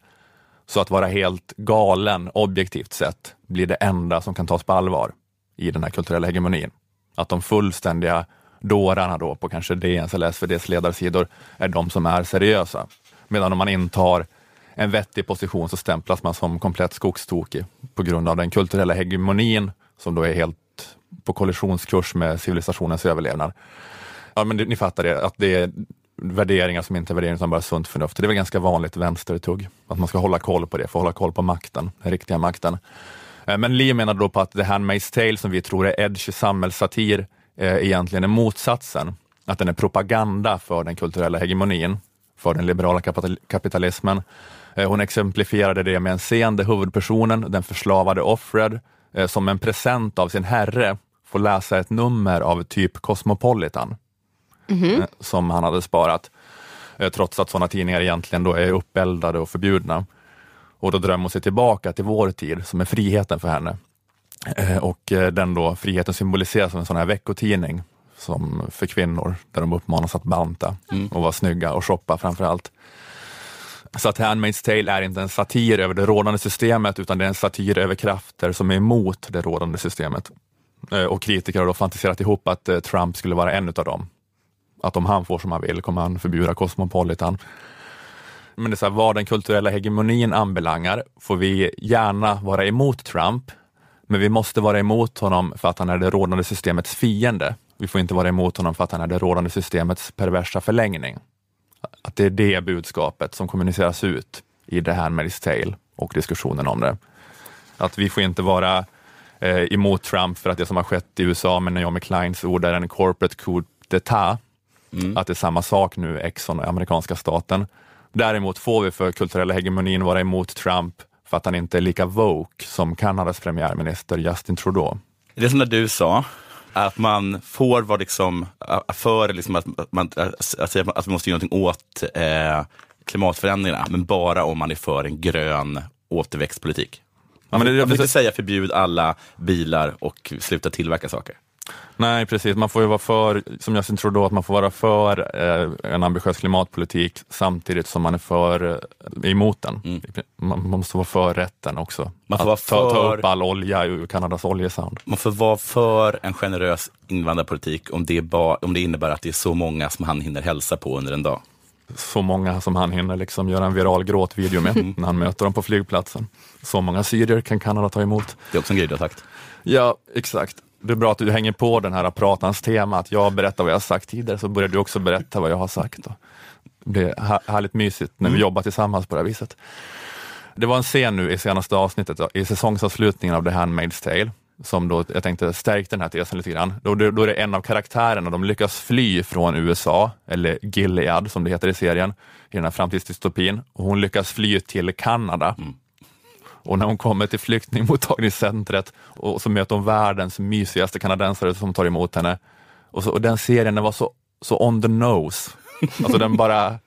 Så att vara helt galen objektivt sett blir det enda som kan tas på allvar i den här kulturella hegemonin. Att de fullständiga dårarna då på kanske DNs eller SVDs ledarsidor är de som är seriösa. Medan om man intar en vettig position så stämplas man som komplett skogstokig på grund av den kulturella hegemonin som då är helt på kollisionskurs med civilisationens överlevnad. Ja, men ni fattar det, att det är värderingar som inte är värderingar utan bara sunt förnuft. Det är väl ganska vanligt vänstertugg, att man ska hålla koll på det, för att hålla koll på makten, den riktiga makten. Eh, men Lee menar då på att The Handmaid's Tale, som vi tror är edgy samhällssatir, eh, egentligen är motsatsen. Att den är propaganda för den kulturella hegemonin, för den liberala kapitalismen. Eh, Hon exemplifierade det med en scen där huvudpersonen, den förslavade offred, eh, som en present av sin herre får läsa ett nummer av typ Cosmopolitan eh, som han hade sparat. Trots att sådana tidningar egentligen då är uppeldade och förbjudna. Och då drömmer hon sig tillbaka till vår tid som är friheten för henne. Och den då, friheten symboliseras som en sån här veckotidning som för kvinnor, där de uppmanas att banta och vara snygga och shoppa framför allt. Så att Handmaid's Tale är inte en satir över det rådande systemet, utan det är en satir över krafter som är emot det rådande systemet. Eh, och kritiker har då fantiserat ihop att eh, Trump skulle vara en utav dem. Att om han får som han vill kommer han förbjuda Cosmopolitan. Men det är så här, vad den kulturella hegemonin anbelangar får vi gärna vara emot Trump, men vi måste vara emot honom för att han är det rådande systemets fiende. Vi får inte vara emot honom för att han är det rådande systemets perversa förlängning. Att det är det budskapet som kommuniceras ut i The Handmaid's Tale och diskussionen om det. Att vi får inte vara eh, emot Trump för att det som har skett i USA med Naomi Kleins ord är en corporate coup d'etat. Att det är samma sak nu, Exxon och amerikanska staten. Däremot får vi för kulturella hegemonin vara emot Trump för att han inte är lika woke som Kanadas premiärminister Justin Trudeau. Det är som du sa, att man får vara liksom, för liksom att, man, att, att vi måste göra någonting åt eh, klimatförändringarna, men bara om man är för en grön återväxtpolitik. Ja, men det, Man får inte säga förbjud alla bilar och sluta tillverka saker. Nej, precis. Man får ju vara för, som Justin Trudeau, att man får vara för eh, en ambitiös klimatpolitik samtidigt som man är för eh, emot den. Man, man måste vara för rätten också. Man får att vara ta, ta för- upp all olja ur Kanadas oljesand. Man får vara för en generös invandrarpolitik om det, ba, om det innebär att det är så många som han hinner hälsa på under en dag. så många som han hinner liksom göra en viral gråtvideo med när han möter dem på flygplatsen. Så många syrier kan Kanada ta emot. Det är också en grej du har sagt. Ja, exakt. Det är bra att du hänger på den här pratans tema, att jag berättar vad jag har sagt tidigare, så börjar du också berätta vad jag har sagt. Det är här- härligt mysigt när vi jobbar tillsammans på det här viset. Det var en scen nu i senaste avsnittet, i säsongsavslutningen av The Handmaid's Tale, som då, jag tänkte stärkte den här tesen lite grann. Då, då, då är det en av karaktärerna, de lyckas fly från USA, eller Gilead som det heter i serien, i den här framtidsdystopin. Och hon lyckas fly till Kanada. Och när hon kommer till flyktingmottagningscentret och så möter hon världens mysigaste kanadensare som tar emot henne. Och, så, och den serien den var så, så on the nose. Alltså den bara,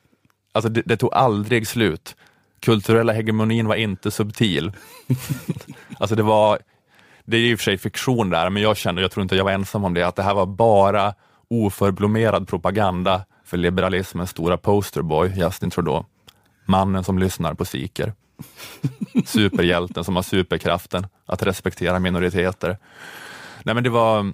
alltså det, det tog aldrig slut. Kulturella hegemonin var inte subtil. alltså det var, det är i och för sig fiktion där, men jag kände, jag tror inte jag var ensam om det, att det här var bara oförblommerad propaganda för liberalismens stora posterboy, Justin Trudeau. Mannen som lyssnar på sikher. Superhjälten som har superkraften att respektera minoriteter. Nej men det var,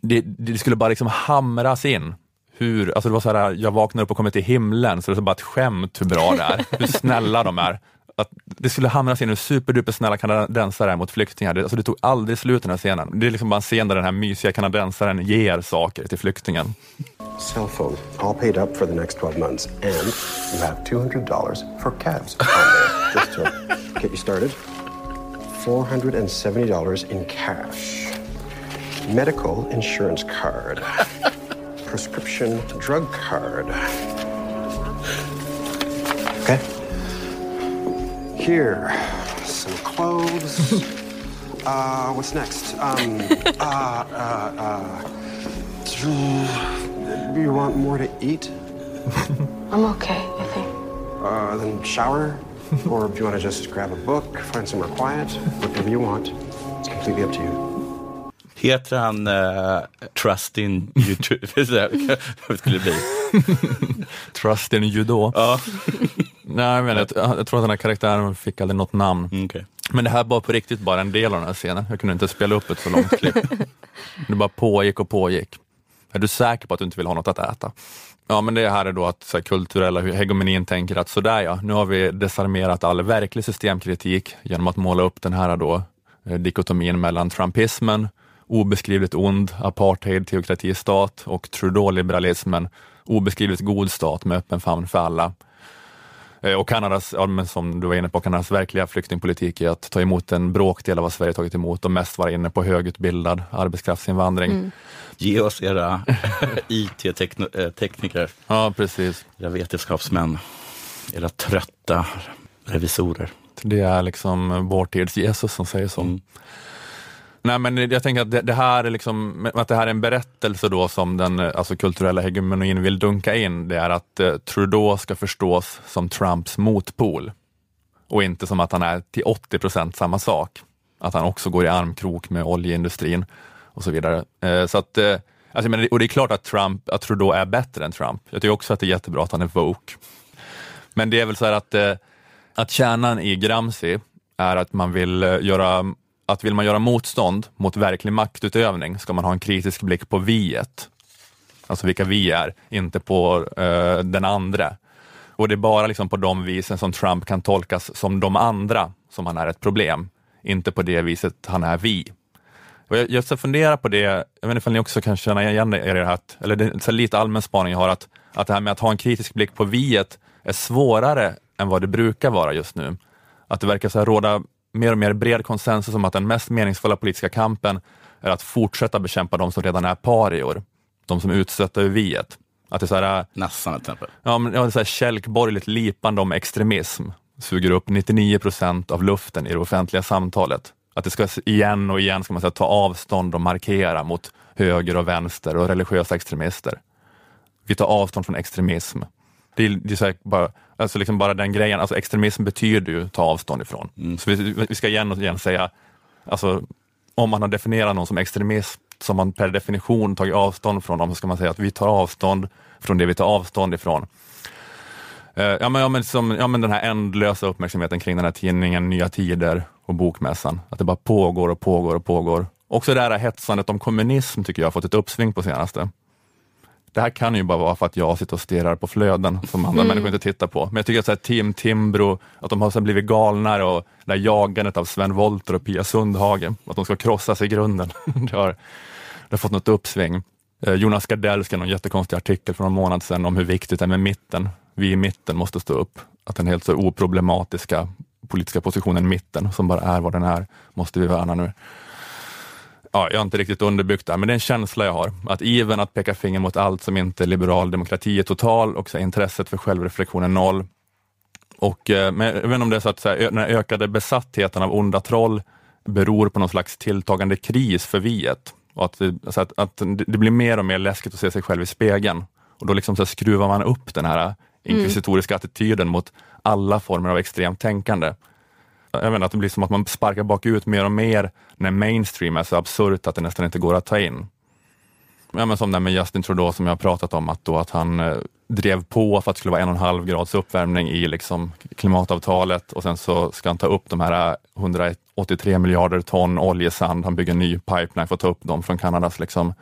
det, det skulle bara liksom hamras in. Hur, alltså det var så här, jag vaknade upp och kommer till himlen, så det är bara ett skämt hur bra det är, hur snälla de är. Att det skulle hamras in hur superduper snälla kanadensare är mot flyktingar. Det, alltså det tog aldrig slut den här scenen. Det är liksom bara en scen där den här mysiga kanadensaren ger saker till flyktingen. Cell phone, all paid up for the next 12 months. And you have $200 for cabs on there, just to get you started. $470 in cash. Medical insurance card. Prescription drug card. Okay. Here, some clothes. Uh, what's next? Um, uh, uh, uh, do you want more to eat? I'm okay, I think. Uh, then shower? or do you want to just grab a book, find somewhere quiet? Whatever you want. It's completely up to you. Heter han uh, Trust in YouTube? Vad skulle det bli? Trust in judo. Ja. Nej, men jag, jag tror att den här karaktären fick aldrig något namn. Mm, okay. Men det här var på riktigt bara en del av den här scenen. Jag kunde inte spela upp ett så långt klipp. Det bara pågick och pågick. Är du säker på att du inte vill ha något att äta? Ja, men det här är då att så här, kulturella hegemonin tänker att sådär ja, nu har vi desarmerat all verklig systemkritik genom att måla upp den här då eh, dikotomin mellan trumpismen, obeskrivligt ond apartheid, teokrati, stat och Trudeau-liberalismen, obeskrivligt god stat med öppen famn för alla. Eh, och Kanadas, ja, men som du var inne på, Kanadas verkliga flyktingpolitik är att ta emot en bråkdel av vad Sverige tagit emot och mest vara inne på högutbildad arbetskraftsinvandring. Mm. Ge oss era IT-tekniker, ja, precis. era vetenskapsmän, era trötta revisorer. Det är liksom vår tids Jesus som säger så. Mm. Nej, men jag tänker att det, det, här är liksom, att det här är en berättelse då som den eh, alltså kulturella hegemonin vill dunka in. Det är att eh, Trudeau ska förstås som Trumps motpol och inte som att han är till 80 procent samma sak. Att han också går i armkrok med oljeindustrin och så vidare. Eh, så att, eh, alltså, men, och det är klart att, Trump, att Trudeau är bättre än Trump. Jag tycker också att det är jättebra att han är woke. Men det är väl så här att, eh, att kärnan i Gramsci är att man vill eh, göra att vill man göra motstånd mot verklig maktutövning ska man ha en kritisk blick på viet. Alltså vilka vi är, inte på uh, den andra. Och det är bara liksom på de visen som Trump kan tolkas som de andra som han är ett problem, inte på det viset han är vi. Och jag, jag funderar på det, jag vet inte om ni också kan känna igen er i det här, eller det är lite allmän spaning jag har, att, att det här med att ha en kritisk blick på viet är svårare än vad det brukar vara just nu. Att det verkar så råda mer och mer bred konsensus om att den mest meningsfulla politiska kampen är att fortsätta bekämpa de som redan är parior, de som ur viet. Att det är så här, Nassan till exempel. Ja, men, ja, det är så här kälkborgerligt lipande om extremism suger upp 99 procent av luften i det offentliga samtalet. Att det ska igen och igen ska man säga, ta avstånd och markera mot höger och vänster och religiösa extremister. Vi tar avstånd från extremism. Det är, det är så bara, alltså liksom bara den grejen, alltså extremism betyder ju ta avstånd ifrån. Mm. Så vi, vi, ska igen och igen säga, alltså, om man har definierat någon som extremist som man per definition tagit avstånd från dem, så ska man säga att vi tar avstånd från det vi tar avstånd ifrån. Uh, ja, men, ja, men, som, ja, men den här ändlösa uppmärksamheten kring den här tidningen Nya Tider och Bokmässan, att det bara pågår och pågår och pågår. Också det här hetsandet om kommunism tycker jag har fått ett uppsving på senaste det här kan ju bara vara för att jag sitter och stirrar på flöden som andra mm. människor inte tittar på. Men jag tycker att så här, Team Timbro, att de har så blivit galnare och det här jagandet av Sven Wollter och Pia Sundhage, att de ska krossas i grunden. det, har, det har fått något uppsving. Eh, Jonas Gardell skrev en jättekonstig artikel för någon månad sedan om hur viktigt det är med mitten. Vi i mitten måste stå upp. Att den helt så oproblematiska politiska positionen mitten, som bara är vad den är, måste vi värna nu. Ja, jag har inte riktigt underbyggt det här, men det är en känsla jag har. Att ivern att peka finger mot allt som inte är liberal demokrati är total och så intresset för självreflektion är noll. Och, eh, men jag vet inte om det är så att så här, den ökade besattheten av onda troll beror på någon slags tilltagande kris för viet. Och att, det- så att, att det blir mer och mer läskigt att se sig själv i spegeln. Och då liksom så skruvar man upp den här inkvisitoriska attityden mot alla former av extremt tänkande. Jag vet inte, att det blir som att man sparkar bakut mer och mer när mainstream är så absurt att det nästan inte går att ta in. Ja, men som det här med Justin Trudeau som jag har pratat om, att, då, att han eh, drev på för att det skulle vara en och en halv grads uppvärmning i liksom, klimatavtalet och sen så ska han ta upp de här eh, 183 miljarder ton oljesand. Han bygger en ny pipeline för att ta upp dem från Kanadas liksom,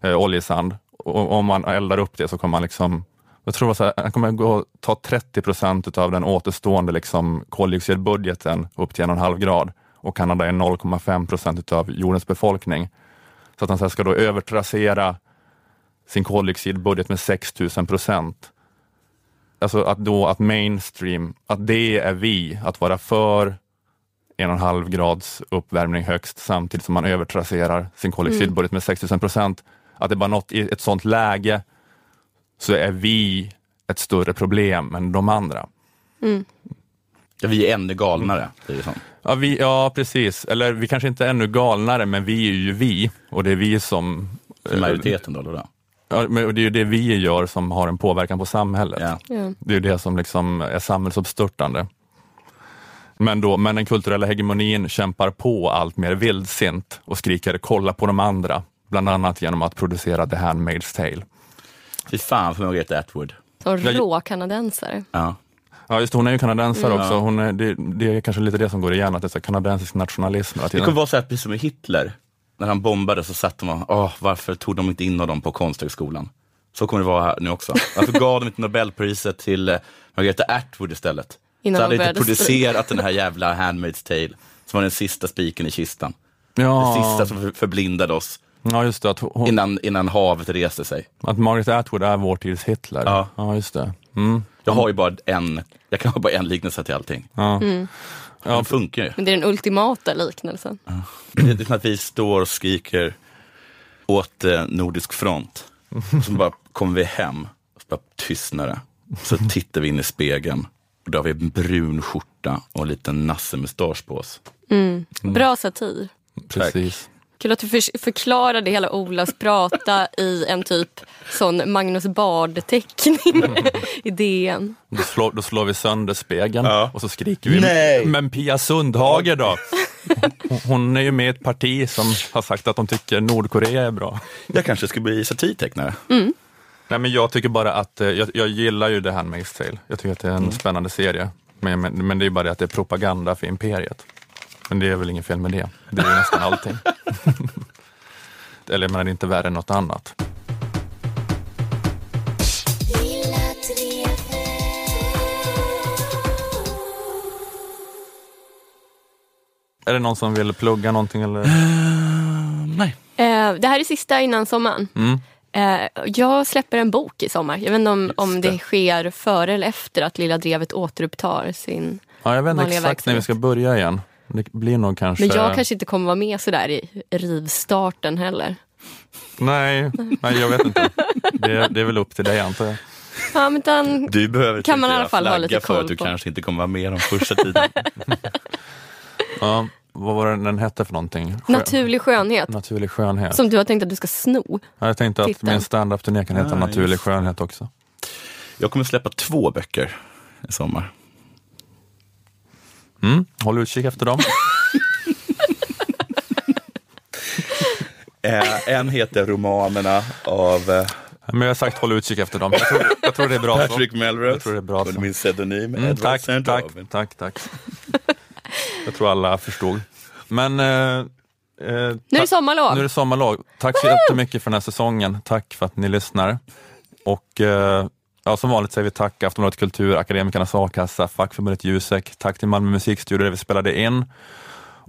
eh, oljesand. Och om man eldar upp det så kommer man liksom jag tror här, han kommer gå ta 30 procent av den återstående liksom koldioxidbudgeten upp till en och en halv grad och Kanada är 0,5 procent av jordens befolkning. Så att han ska då övertrassera sin koldioxidbudget med 6 000 procent. Alltså att då att mainstream, att det är vi, att vara för en och en halv grads uppvärmning högst samtidigt som man övertrasserar sin koldioxidbudget med 6 000 procent. Att det bara något i ett sånt läge så är vi ett större problem än de andra. Ja, vi är ännu galnare. Det är så. Ja, vi, ja, precis. Eller vi kanske inte är ännu galnare, men vi är ju vi och det är vi som... För majoriteten då, eller då? Ja, men det är ju det vi gör som har en påverkan på samhället. Ja. Ja. Det är ju det som liksom är samhällsuppstörtande. Men, då, men den kulturella hegemonin kämpar på allt mer vildsint och skriker kolla på de andra, bland annat genom att producera The Handmaid's Tale. Fy fan för Margaret Atwood. Som rå kanadensare. Ja. Ja, just det, hon är ju kanadensare Mm. också. Hon är, det, det är kanske lite det som går igen, att det är så kanadensisk nationalism Det kommer vara så här, precis som med Hitler. När han bombade så satt de och, åh, varför tog de inte in dem på konsthögskolan? Så kommer det vara här nu också. Varför gav de inte Nobelpriset till eh, Margareta Atwood istället? Innan så de hade inte började producerat den här jävla Handmaid's Tale, som var den sista spiken i kistan. ja, Det sista som för- förblindade oss ja, just det. Att, hon, innan, innan havet reste sig. att Margaret Atwood är vår tids Hitler. Ja. ja just det. Mm. Jag har ju bara en, jag kan ha bara en liknelse till allting. Ja. Ja, det funkar ju. Men det är den ultimata liknelsen. Det är som att vi står och skriker åt eh, Nordisk front. Och så bara kommer vi hem, och så bara tystnar det. Så tittar vi in i spegeln. Och då har vi en brun skjorta och en liten nassemustasch på oss. Bra satir. Precis. Kul att du för, förklarade hela Olas prata i en typ sån Magnus Bard-teckning i DN. Då, slår, då slår vi sönder spegeln Ja. och så skriker vi Nej. Men Pia Sundhage då? Hon, hon är ju med i ett parti som har sagt att de tycker Nordkorea är bra. Jag kanske ska bli satirtecknare. Nej, men jag tycker bara att, eh, jag, jag gillar ju The Handmaid's Tale. Jag tycker att det är en spännande serie. Men, men, men det är ju bara det att det är propaganda för imperiet. Men det är väl inget fel med det. Det är nästan allting. Eller jag menar, det är inte värre än något annat. Är det någon som vill plugga någonting eller? Nej. Eh, det här är sista innan sommaren. Mm. Eh, jag släpper en bok i sommar. Jag vet inte om, om det det. sker före eller efter att Lilla Drevet återupptar sin... Ja, jag vet inte exakt när vi ska börja igen. Det blir nog kanske... Men jag kanske inte kommer vara med sådär i rivstarten heller. Nej, nej, jag vet inte. Det, det är väl upp till dig antar jag. Ja, men den, Du behöver Kan man i tycker alla fall ha lite för koll att du på. kanske inte kommer vara med de första tiden. Ja, vad var det den hette för någonting? Skö- naturlig skönhet. Naturlig skönhet. Som du har tänkt att du ska sno. Ja, jag tänkte att Titeln. min standup-turné kan heta Ah, Naturlig just skönhet också. Jag kommer släppa två böcker i sommar. Mm, håll utkik efter dem. Eh, en heter Romanerna av eh, Men jag har sagt håll utkik efter dem. Jag tror, jag tror det är bra Patrick så. Melrose. Jag tror det är bra under min pseudonym Mm, Edward tack, St. tack, tack, tack. Jag tror alla förstod. Men eh, eh, Nu är det sommarlov. Nu är det sommarlov. Tack så jättemycket för den här säsongen. Tack för att ni lyssnar. Och eh, ja, som vanligt säger vi tack Aftonbladet Kultur, Akademikernas A-kassa, fackförbundet Jusek. Tack till Malmö musikstudio där vi spelade in.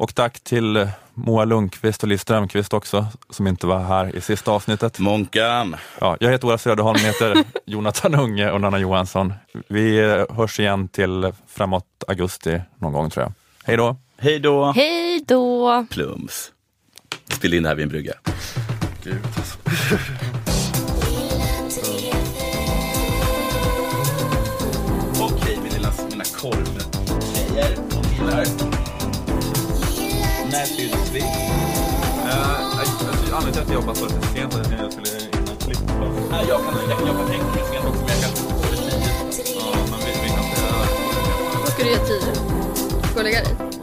Och tack till eh, Moa Lundqvist och Liv Strömqvist också, som inte var här i sista avsnittet. Månkan. Ja, jag heter Ola Söderholm, heter Jonathan Unge och Nanna Johansson. Vi eh, hörs igen till framåt augusti någon gång tror jag. Hej då! Hej då. Hej då! Plums. spelade in det här vid en brygga. Gud, alltså. mina korvgrejer och killar. När vi? Uh, anledningen till att jag jobbar så sent är att jag skulle hinna klippa. Nej, jag kan, tänka sent också, men jag kan få det tidigt. Ja, men vi, kan säga... Vad ska du göra tio? Gå och lägga dig?